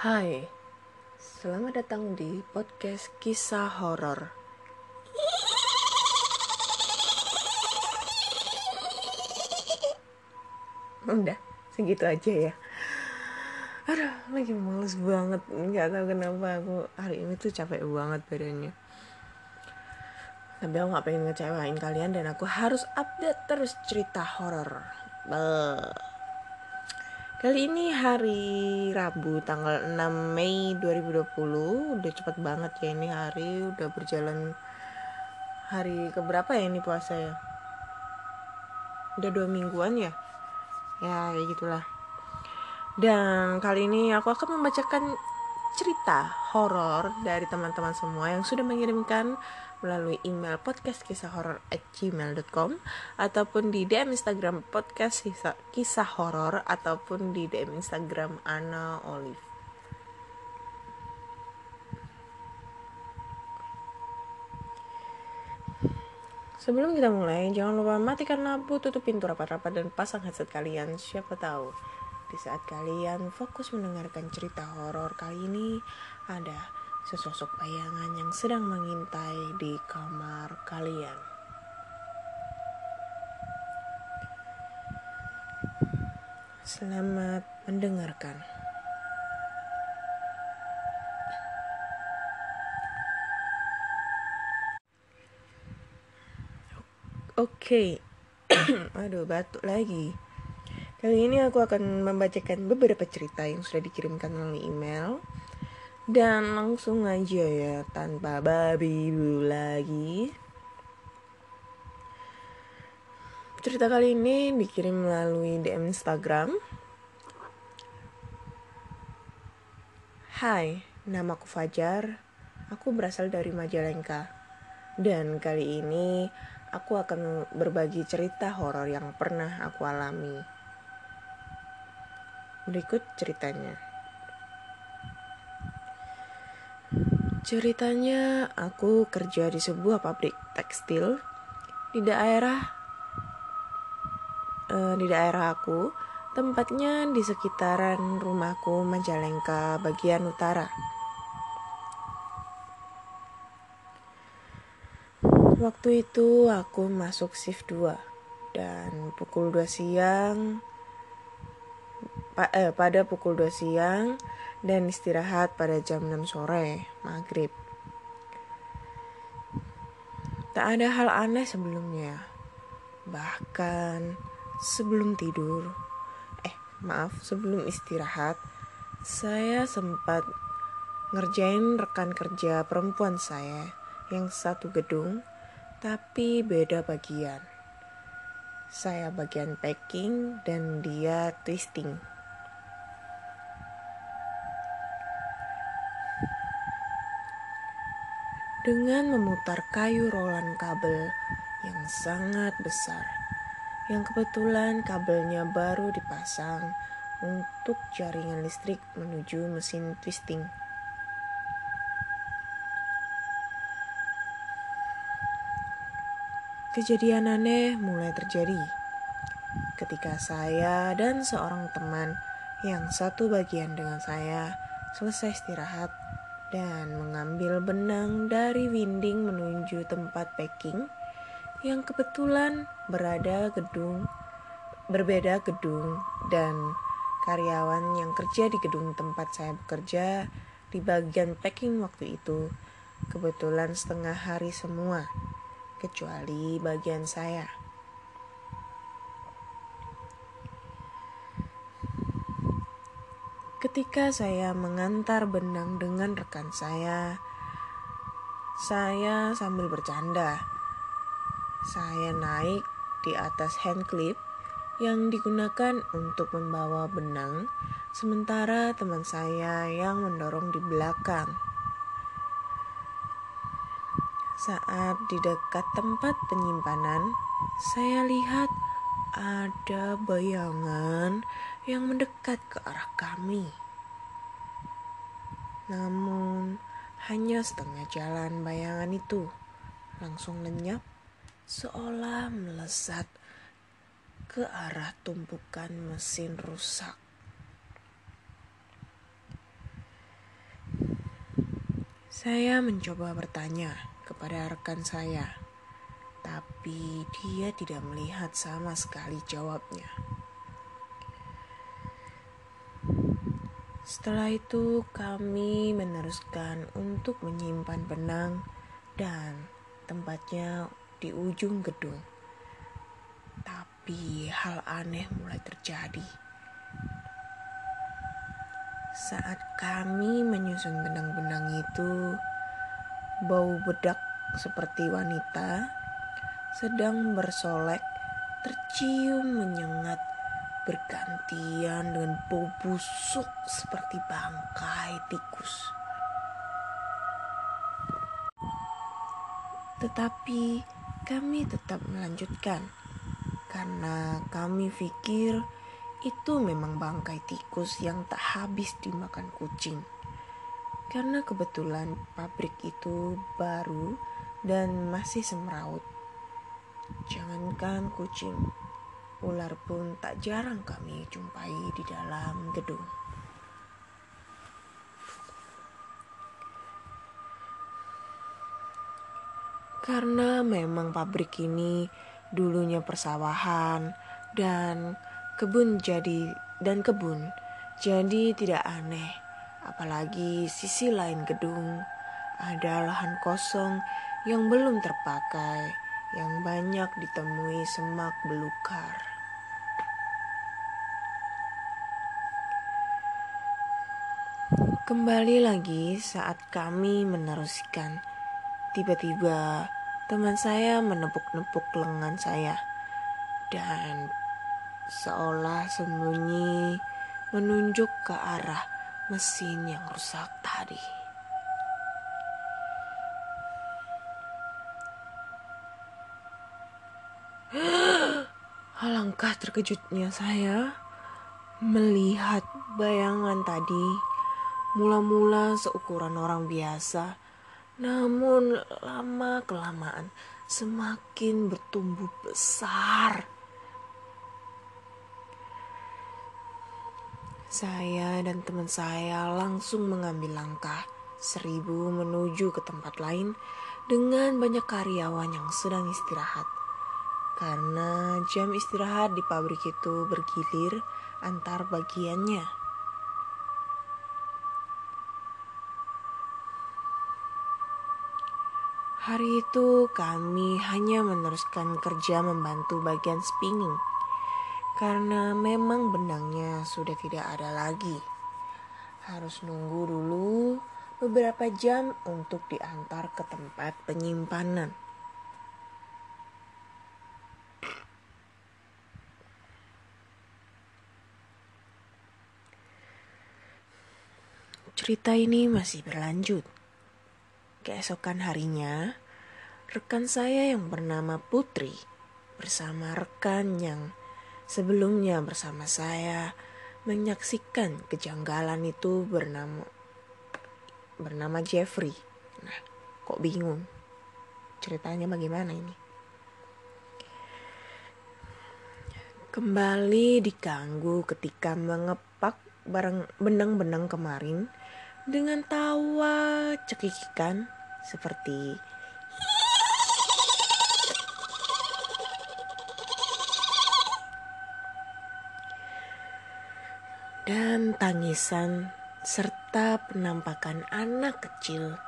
Hai, selamat datang di podcast kisah horor. Udah, segitu aja ya. Aduh, lagi males banget. Nggak tahu kenapa aku hari ini tuh capek banget badannya. Tapi aku gak pengen ngecewain kalian dan aku harus update terus cerita horor. Beuh. Kali ini hari Rabu tanggal 6 Mei 2020 Udah cepet banget ya ini hari. Udah berjalan hari keberapa ya ini puasa ya? Udah dua mingguan ya? Ya kayak gitulah. Dan kali ini aku akan membacakan cerita horor dari teman-teman semua yang sudah mengirimkan melalui email podcast kisah horor at gmail.com ataupun di DM Instagram podcast kisah, kisah horor ataupun di DM Instagram Ana Olive. Sebelum kita mulai, jangan lupa matikan lampu, tutup pintu rapat-rapat, dan pasang headset kalian. Siapa tahu, di saat kalian fokus mendengarkan cerita horor kali ini, ada sesosok bayangan yang sedang mengintai di kamar kalian. Selamat mendengarkan. Oke, aduh batuk lagi. Kali ini aku akan membacakan beberapa cerita yang sudah dikirimkan melalui email dan langsung aja ya tanpa babi lagi. Cerita kali ini dikirim melalui DM Instagram. Hai, namaku Fajar. Aku berasal dari Majalengka. Dan kali ini aku akan berbagi cerita horor yang pernah aku alami. Berikut ceritanya. Ceritanya, aku kerja di sebuah pabrik tekstil di daerah uh, di daerah aku, tempatnya di sekitaran rumahku Majalengka bagian utara. Waktu itu aku masuk shift 2 dan pukul 2 siang pa, eh, pada pukul 2 siang dan istirahat pada jam 6 sore, maghrib. Tak ada hal aneh sebelumnya. Bahkan sebelum tidur, eh maaf, sebelum istirahat, saya sempat ngerjain rekan kerja perempuan saya yang satu gedung, tapi beda bagian. Saya bagian packing dan dia twisting. Dengan memutar kayu rolan kabel yang sangat besar, yang kebetulan kabelnya baru dipasang untuk jaringan listrik menuju mesin twisting. Kejadian aneh mulai terjadi ketika saya dan seorang teman yang satu bagian dengan saya selesai istirahat dan mengambil benang dari winding menuju tempat packing yang kebetulan berada gedung berbeda gedung dan karyawan yang kerja di gedung tempat saya bekerja di bagian packing waktu itu kebetulan setengah hari semua kecuali bagian saya. Ketika saya mengantar benang dengan rekan saya, saya sambil bercanda. Saya naik di atas hand clip yang digunakan untuk membawa benang, sementara teman saya yang mendorong di belakang. Saat di dekat tempat penyimpanan, saya lihat ada bayangan yang mendekat ke arah kami. Namun, hanya setengah jalan bayangan itu langsung lenyap, seolah melesat ke arah tumpukan mesin rusak. Saya mencoba bertanya kepada rekan saya, tapi dia tidak melihat sama sekali jawabnya. Setelah itu, kami meneruskan untuk menyimpan benang dan tempatnya di ujung gedung. Tapi hal aneh mulai terjadi. Saat kami menyusun benang-benang itu, bau bedak seperti wanita sedang bersolek tercium menyengat bergantian dengan bau busuk seperti bangkai tikus. Tetapi kami tetap melanjutkan karena kami pikir itu memang bangkai tikus yang tak habis dimakan kucing. Karena kebetulan pabrik itu baru dan masih semeraut. Jangankan kucing, ular pun tak jarang kami jumpai di dalam gedung. Karena memang pabrik ini dulunya persawahan dan kebun jadi dan kebun jadi tidak aneh apalagi sisi lain gedung ada lahan kosong yang belum terpakai yang banyak ditemui semak belukar Kembali lagi saat kami meneruskan Tiba-tiba teman saya menepuk-nepuk lengan saya dan seolah sembunyi menunjuk ke arah mesin yang rusak tadi. Alangkah terkejutnya saya melihat bayangan tadi mula-mula seukuran orang biasa namun lama-kelamaan semakin bertumbuh besar. Saya dan teman saya langsung mengambil langkah seribu menuju ke tempat lain dengan banyak karyawan yang sedang istirahat. Karena jam istirahat di pabrik itu bergilir antar bagiannya. Hari itu kami hanya meneruskan kerja membantu bagian spinning karena memang benangnya sudah tidak ada lagi. Harus nunggu dulu beberapa jam untuk diantar ke tempat penyimpanan. Cerita ini masih berlanjut. Keesokan harinya, rekan saya yang bernama Putri bersama rekan yang sebelumnya bersama saya menyaksikan kejanggalan itu bernama bernama Jeffrey. Nah, kok bingung? Ceritanya bagaimana ini? Kembali diganggu ketika mengepak barang benang-benang kemarin dengan tawa cekikikan seperti dan tangisan serta penampakan anak kecil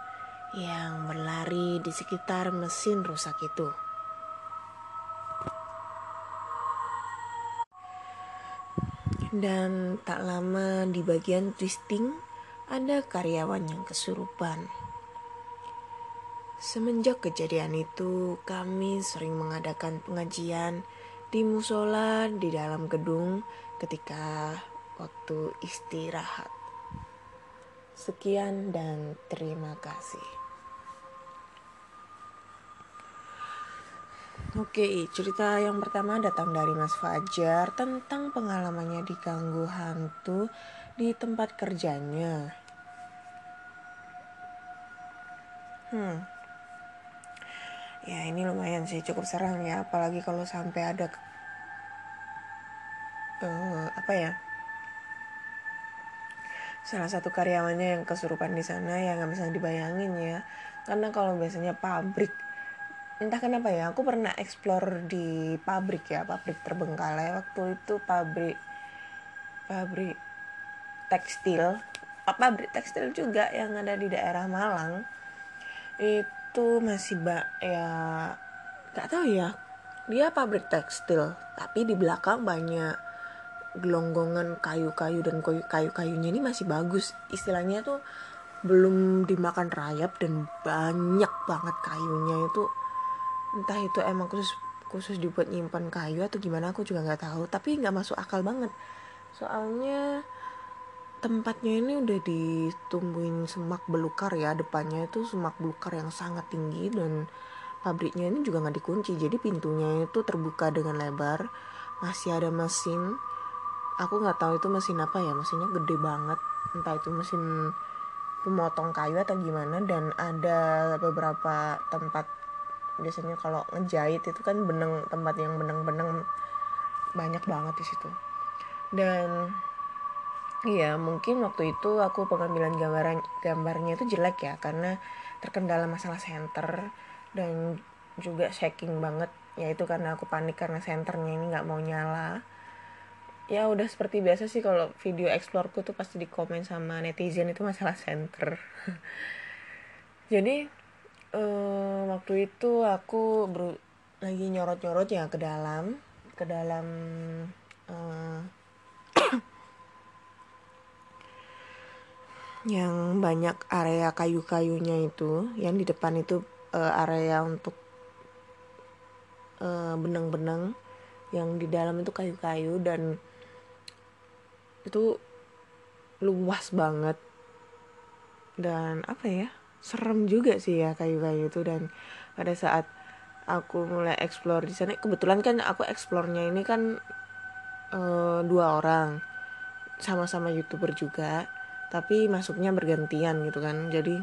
yang berlari di sekitar mesin rusak itu. Dan tak lama di bagian twisting ada karyawan yang kesurupan. Semenjak kejadian itu, kami sering mengadakan pengajian di musola di dalam gedung ketika waktu istirahat. Sekian dan terima kasih. Oke, cerita yang pertama datang dari Mas Fajar tentang pengalamannya diganggu hantu di tempat kerjanya. Hmm, ya ini lumayan sih cukup serem ya apalagi kalau sampai ada uh, apa ya? Salah satu karyawannya yang kesurupan di sana ya nggak bisa dibayangin ya. Karena kalau biasanya pabrik entah kenapa ya aku pernah explore di pabrik ya pabrik terbengkalai. Waktu itu pabrik pabrik tekstil pabrik tekstil juga yang ada di daerah Malang itu masih ba ya nggak tahu ya. Dia pabrik tekstil tapi di belakang banyak gelonggongan kayu-kayu dan kayu-kayunya ini masih bagus. Istilahnya tuh belum dimakan rayap dan banyak banget kayunya. Itu entah itu emang khusus khusus dibuat nyimpan kayu atau gimana aku juga nggak tahu. Tapi nggak masuk akal banget. Soalnya tempatnya ini udah ditumbuhin semak belukar ya. Depannya itu semak belukar yang sangat tinggi dan pabriknya ini juga nggak dikunci. Jadi pintunya itu terbuka dengan lebar. Masih ada mesin. Aku nggak tahu itu mesin apa ya. Mesinnya gede banget. Entah itu mesin pemotong kayu atau gimana. Dan ada beberapa tempat biasanya kalau ngejahit itu kan benang tempat yang benang-benang banyak banget di situ. Dan Iya, mungkin waktu itu aku pengambilan gambaran gambarnya itu jelek ya karena terkendala masalah center dan juga shaking banget. Ya itu karena aku panik karena senternya ini nggak mau nyala. Ya udah seperti biasa sih kalau video exploreku tuh pasti di komen sama netizen itu masalah center. Jadi uh, waktu itu aku lagi nyorot-nyorot ya ke dalam ke dalam uh, yang banyak area kayu-kayunya itu yang di depan itu uh, area untuk uh, benang-benang yang di dalam itu kayu-kayu dan itu luas banget. Dan apa ya serem juga sih ya kayu-kayu itu. Dan pada saat aku mulai explore di sana kebetulan kan aku explore-nya ini kan uh, dua orang sama-sama youtuber juga tapi masuknya bergantian gitu kan. Jadi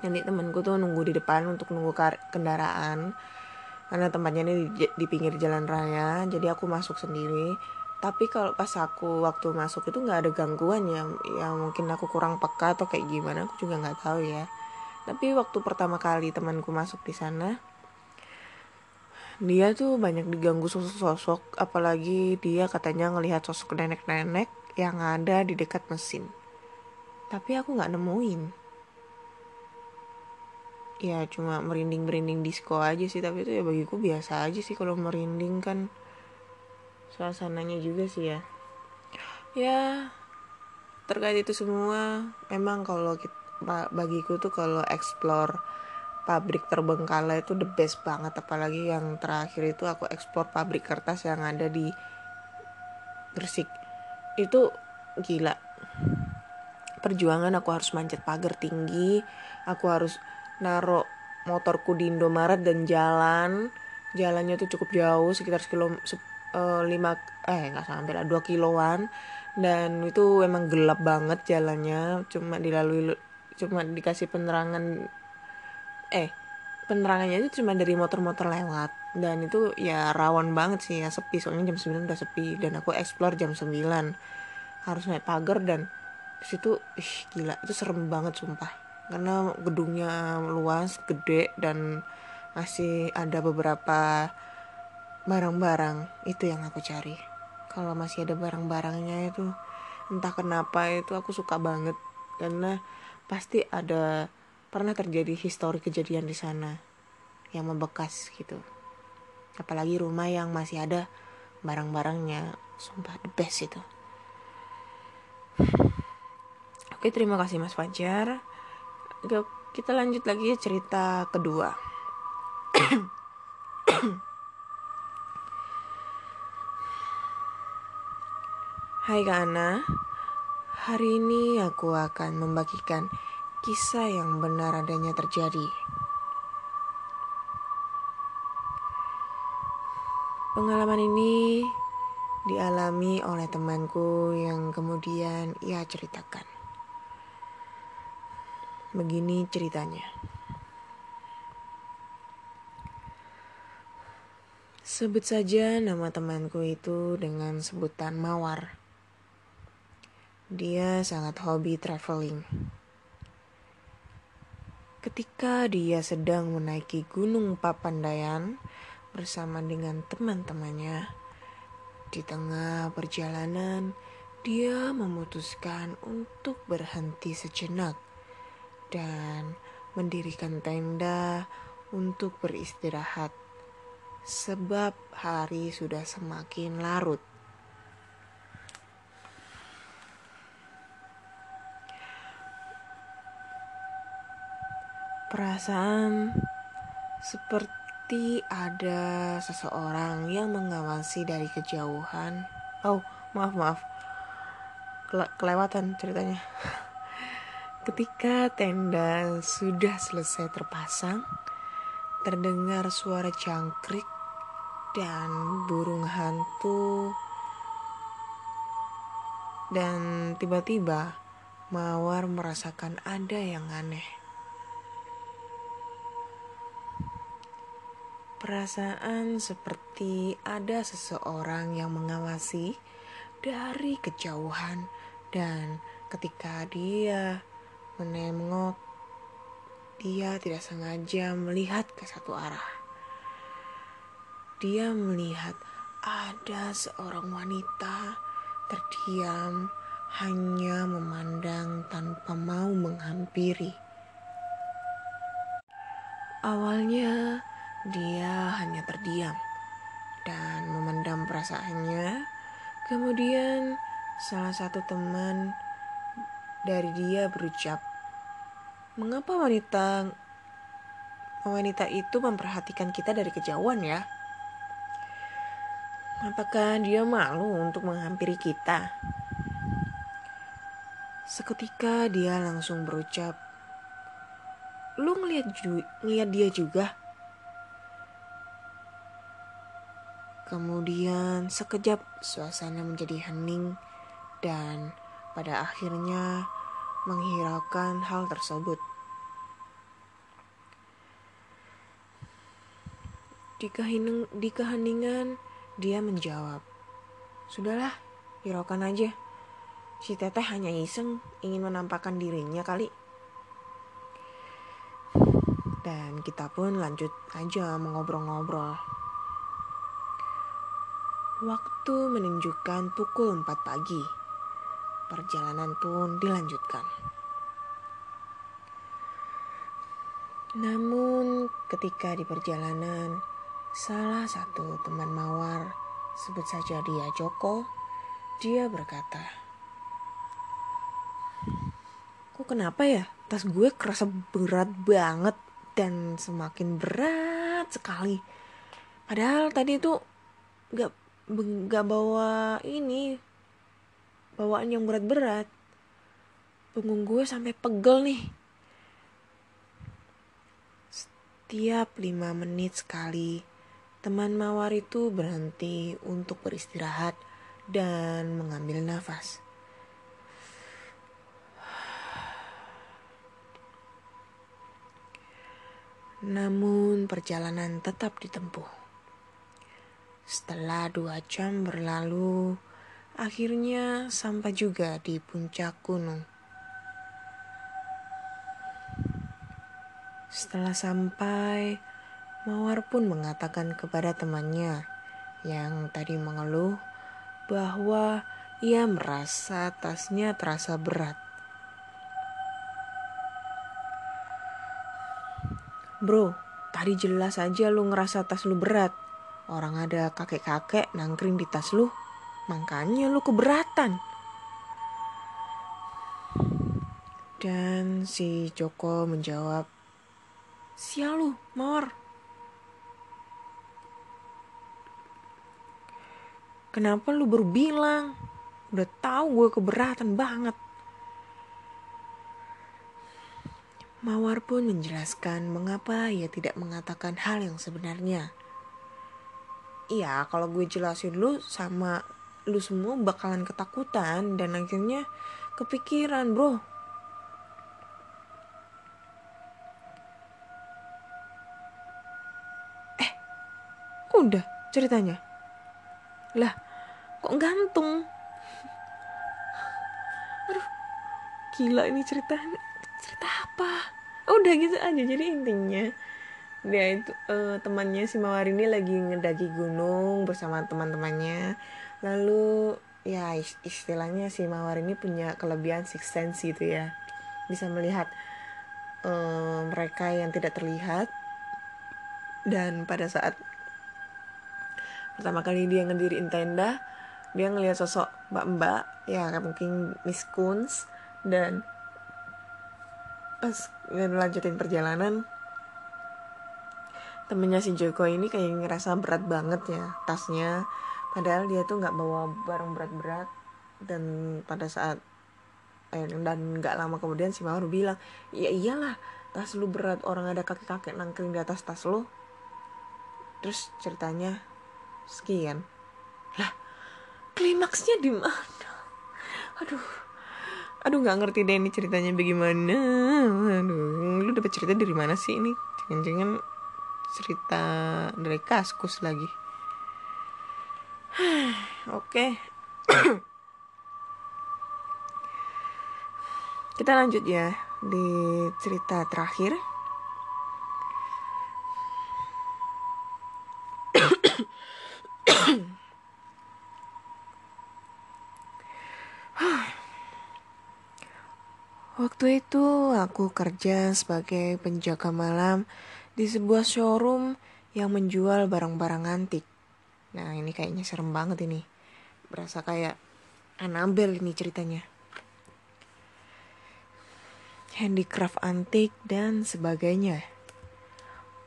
nanti temanku tuh nunggu di depan untuk nunggu kendaraan. Karena tempatnya ini di, di pinggir jalan raya jadi aku masuk sendiri. Tapi kalau pas aku waktu masuk itu nggak ada gangguan ya ya mungkin aku kurang peka atau kayak gimana aku juga nggak tahu ya. Tapi waktu pertama kali temanku masuk di sana dia tuh banyak diganggu sosok-sosok. Apalagi dia katanya ngelihat sosok nenek-nenek yang ada di dekat mesin. Tapi aku nggak nemuin. Ya cuma merinding merinding disco aja sih tapi itu ya bagiku biasa aja sih kalau merinding kan. Suasananya juga sih ya. Ya terkait itu semua memang kalau bagiku tuh kalau explore pabrik terbengkalai itu the best banget. Apalagi yang terakhir itu aku explore pabrik kertas yang ada di Gresik itu gila. Perjuangan aku harus manjat pagar tinggi aku harus naruh motorku di Indomaret dan jalan. Jalannya tuh cukup jauh sekitar sekilo uh, lima eh nggak sampai lah dua kiloan. Dan itu emang gelap banget jalannya cuma dilalui cuma dikasih penerangan eh penerangannya itu cuma dari motor-motor lewat. Dan itu ya rawan banget sih ya sepi. Soalnya jam 9 udah sepi. Dan aku explore jam 9 harus naik pagar dan situ ih gila. Itu serem banget sumpah. Karena gedungnya luas gede dan masih ada beberapa barang-barang. Itu yang aku cari. Kalau masih ada barang-barangnya itu entah kenapa itu aku suka banget. Karena pasti ada pernah terjadi histori kejadian di sana yang membekas gitu apalagi rumah yang masih ada barang-barangnya sumpah the best itu Oke, terima kasih Mas Fajar. kita lanjut lagi cerita kedua. Hai Kak Ana, hari ini aku akan membagikan kisah yang benar adanya terjadi. Pengalaman ini dialami oleh temanku yang kemudian ia ceritakan. Begini ceritanya. Sebut saja nama temanku itu dengan sebutan Mawar. Dia sangat hobi traveling. Ketika dia sedang menaiki Gunung Papandayan bersama dengan teman-temannya, di tengah perjalanan dia memutuskan untuk berhenti sejenak dan mendirikan tenda untuk beristirahat, sebab hari sudah semakin larut. Perasaan seperti ada seseorang yang mengawasi dari kejauhan. Oh, maaf, maaf. Kele kelewatan ceritanya. Ketika tenda sudah selesai terpasang, terdengar suara cangkrik dan burung hantu. Dan tiba-tiba Mawar merasakan ada yang aneh. Perasaan seperti ada seseorang yang mengawasi dari kejauhan dan ketika dia menengok dia tidak sengaja melihat ke satu arah. Dia melihat ada seorang wanita terdiam hanya memandang tanpa mau menghampiri. Awalnya dia hanya terdiam dan memendam perasaannya. Kemudian salah satu teman dari dia berucap, "Mengapa wanita wanita itu memperhatikan kita dari kejauhan ya? Apakah dia malu untuk menghampiri kita?" Seketika dia langsung berucap, "Lu ngeliat, ngeliat dia juga?" Kemudian sekejap suasana menjadi hening dan pada akhirnya menghiraukan hal tersebut. Di, keheningan dia menjawab, Sudahlah, hiraukan aja. Si teteh hanya iseng ingin menampakkan dirinya kali. Dan kita pun lanjut aja mengobrol-ngobrol. Waktu menunjukkan pukul 4 pagi. Perjalanan pun dilanjutkan. Namun ketika di perjalanan, salah satu teman Mawar, sebut saja dia Joko, dia berkata, Kok kenapa ya tas gue kerasa berat banget dan semakin berat sekali. Padahal tadi itu gak gak bawa ini bawaan yang berat-berat. Punggung gue sampai pegel nih. Setiap lima menit sekali teman mawar itu berhenti untuk beristirahat dan mengambil nafas. Namun perjalanan tetap ditempuh setelah dua jam berlalu, akhirnya sampai juga di puncak gunung. Setelah sampai, Mawar pun mengatakan kepada temannya yang tadi mengeluh bahwa ia merasa tasnya terasa berat. Bro, tadi jelas aja lu ngerasa tas lu berat. Orang ada kakek-kakek nangkring di tas lu, makanya lu keberatan. Dan si Joko menjawab, Sial lu, Mawar. Kenapa lu baru bilang? Udah tahu gue keberatan banget. Mawar pun menjelaskan mengapa ia tidak mengatakan hal yang sebenarnya. Iya, kalau gue jelasin dulu sama lu semua bakalan ketakutan dan akhirnya kepikiran, bro. Eh, udah ceritanya. Lah, kok gantung? Aduh, gila ini ceritanya cerita apa udah gitu aja jadi intinya dia itu uh, temannya si Mawar ini lagi ngedaki gunung bersama teman-temannya. Lalu ya istilahnya si Mawar ini punya kelebihan six sense gitu ya. Bisa melihat uh, mereka yang tidak terlihat. Dan pada saat pertama kali dia ngediriin tenda dia ngelihat sosok mbak-mbak ya mungkin Miss Kunz. Dan pas lanjutin perjalanan temennya si Joko ini kayak ngerasa berat banget ya tasnya. Padahal dia tuh nggak bawa barang berat-berat. Dan pada saat eh, dan nggak lama kemudian si Mawar bilang ya iyalah tas lu berat orang ada kakek-kakek nangkring di atas tas lu. Terus ceritanya sekian. Lah klimaksnya di mana? Aduh aduh nggak ngerti deh ini ceritanya bagaimana. Aduh lu dapat cerita dari mana sih ini? Jangan-jangan cerita dari kaskus lagi. Oke. Kita lanjut ya di cerita terakhir. Waktu itu aku kerja sebagai penjaga malam di sebuah showroom yang menjual barang-barang antik. Nah ini kayaknya serem banget ini. Berasa kayak Annabelle ini ceritanya. Handicraft antik dan sebagainya.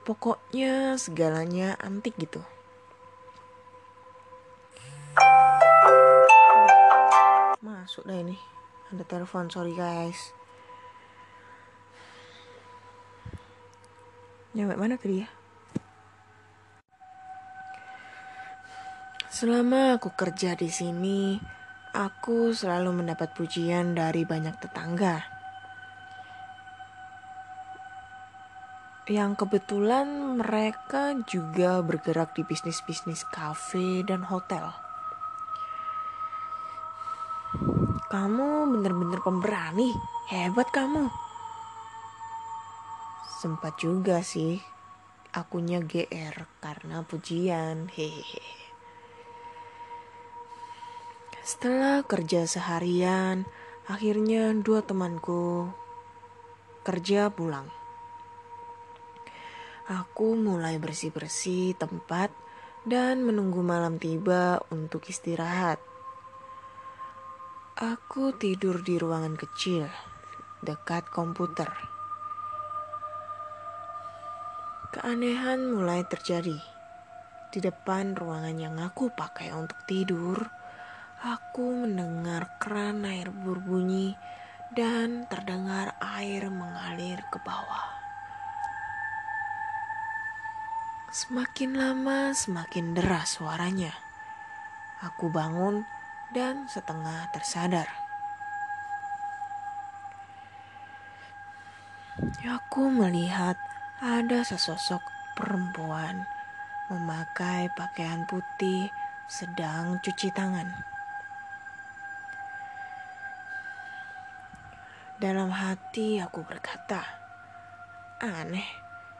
Pokoknya segalanya antik gitu. Masuk dah ini. Ada telepon, sorry guys. Nyampe mana tadi ya? Selama aku kerja di sini, aku selalu mendapat pujian dari banyak tetangga. Yang kebetulan mereka juga bergerak di bisnis-bisnis kafe dan hotel. Kamu bener-bener pemberani, hebat kamu. Sempat juga sih akunya GR karena pujian. Hehehe. Setelah kerja seharian, akhirnya dua temanku kerja pulang. Aku mulai bersih-bersih tempat dan menunggu malam tiba untuk istirahat. Aku tidur di ruangan kecil dekat komputer. Keanehan mulai terjadi. Di depan ruangan yang aku pakai untuk tidur, aku mendengar keran air berbunyi dan terdengar air mengalir ke bawah. Semakin lama semakin deras suaranya. Aku bangun dan setengah tersadar. Aku melihat ada sesosok perempuan memakai pakaian putih sedang cuci tangan. Dalam hati aku berkata, aneh,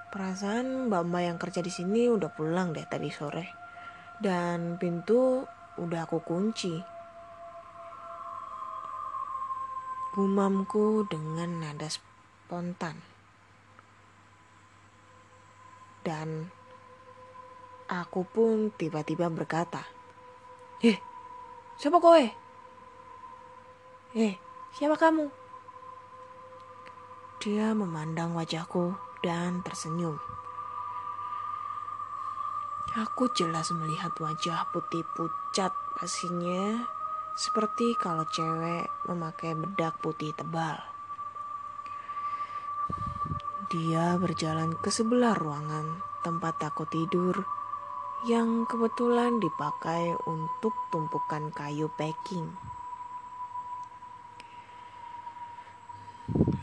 perasaan mbak-mbak yang kerja di sini udah pulang deh tadi sore. Dan pintu udah aku kunci. Gumamku dengan nada spontan dan aku pun tiba-tiba berkata, Eh, siapa kowe? Eh, siapa kamu? dia memandang wajahku dan tersenyum. Aku jelas melihat wajah putih pucat pastinya seperti kalau cewek memakai bedak putih tebal. Dia berjalan ke sebelah ruangan tempat aku tidur yang kebetulan dipakai untuk tumpukan kayu packing.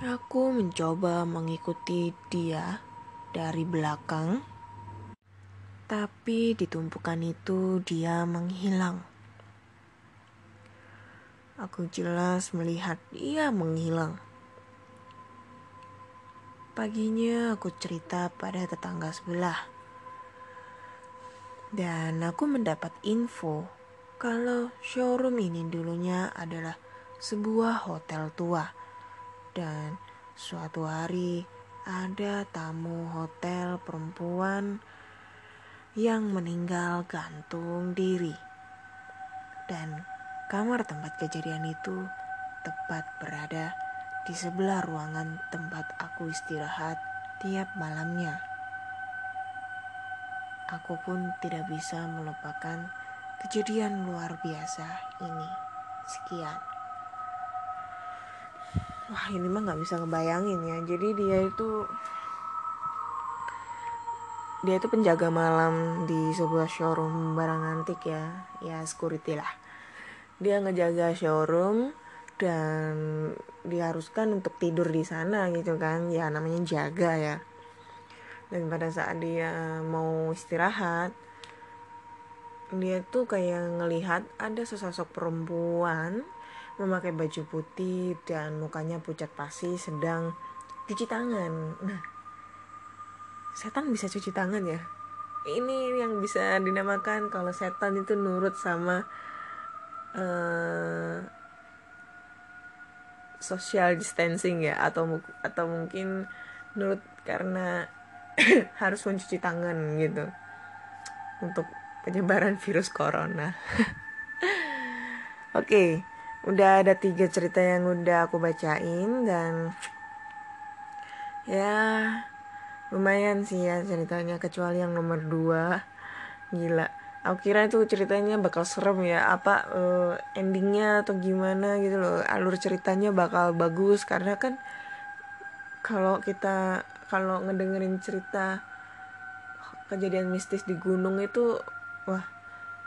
Aku mencoba mengikuti dia dari belakang, tapi di tumpukan itu dia menghilang. Aku jelas melihat dia menghilang. Paginya aku cerita pada tetangga sebelah. Dan aku mendapat info kalau showroom ini dulunya adalah sebuah hotel tua dan suatu hari ada tamu hotel perempuan yang meninggal gantung diri. Dan kamar tempat kejadian itu tepat berada di sebelah ruangan tempat aku istirahat tiap malamnya. Aku pun tidak bisa melupakan kejadian luar biasa ini. Sekian. Wah ini mah nggak bisa ngebayangin ya. Jadi dia itu dia itu penjaga malam di sebuah showroom barang antik ya. Ya security lah. Dia ngejaga showroom dan diharuskan untuk tidur di sana gitu kan ya namanya jaga ya dan pada saat dia mau istirahat dia tuh kayak ngelihat ada sesosok perempuan memakai baju putih dan mukanya pucat pasi sedang cuci tangan. Nah, setan bisa cuci tangan ya? Ini yang bisa dinamakan kalau setan itu nurut sama uh, social distancing ya atau atau mungkin nurut karena harus mencuci tangan gitu untuk penyebaran virus corona. Oke. okay udah ada tiga cerita yang udah aku bacain dan ya lumayan sih ya ceritanya kecuali yang nomor dua gila aku kira itu ceritanya bakal serem ya. Apa uh, endingnya atau gimana gitu loh. Alur ceritanya bakal bagus. Karena kan kalau kita kalau ngedengerin cerita kejadian mistis di gunung itu wah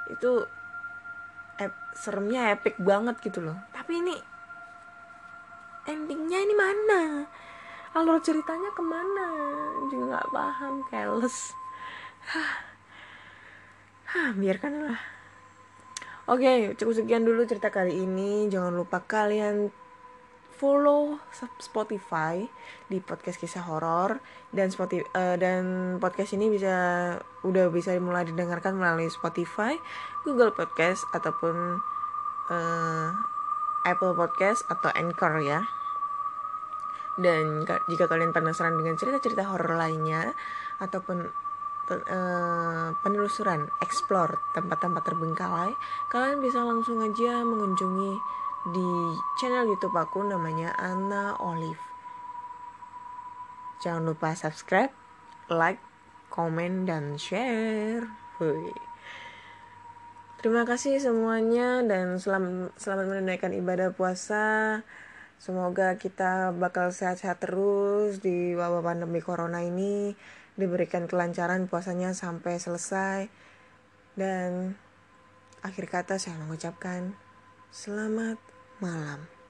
itu ep, seremnya epic banget gitu loh. Tapi ini endingnya ini mana? Alur ceritanya ke mana? Juga nggak paham keles biarkanlah Oke, cukup sekian dulu cerita kali ini. Jangan lupa kalian follow Spotify di podcast kisah horor dan Spotify uh, dan podcast ini bisa udah bisa mulai didengarkan melalui Spotify, Google Podcast ataupun uh, Apple Podcast atau Anchor ya. Dan jika kalian penasaran dengan cerita-cerita horor lainnya ataupun penelusuran, explore tempat-tempat terbengkalai, kalian bisa langsung aja mengunjungi di channel YouTube aku namanya Anna Olive. Jangan lupa subscribe, like, komen, dan share. Hui. Terima kasih semuanya dan selamat, selamat menunaikan ibadah puasa. Semoga kita bakal sehat-sehat terus di wabah pandemi corona ini. Diberikan kelancaran puasanya sampai selesai. Dan akhir kata saya mengucapkan selamat malam.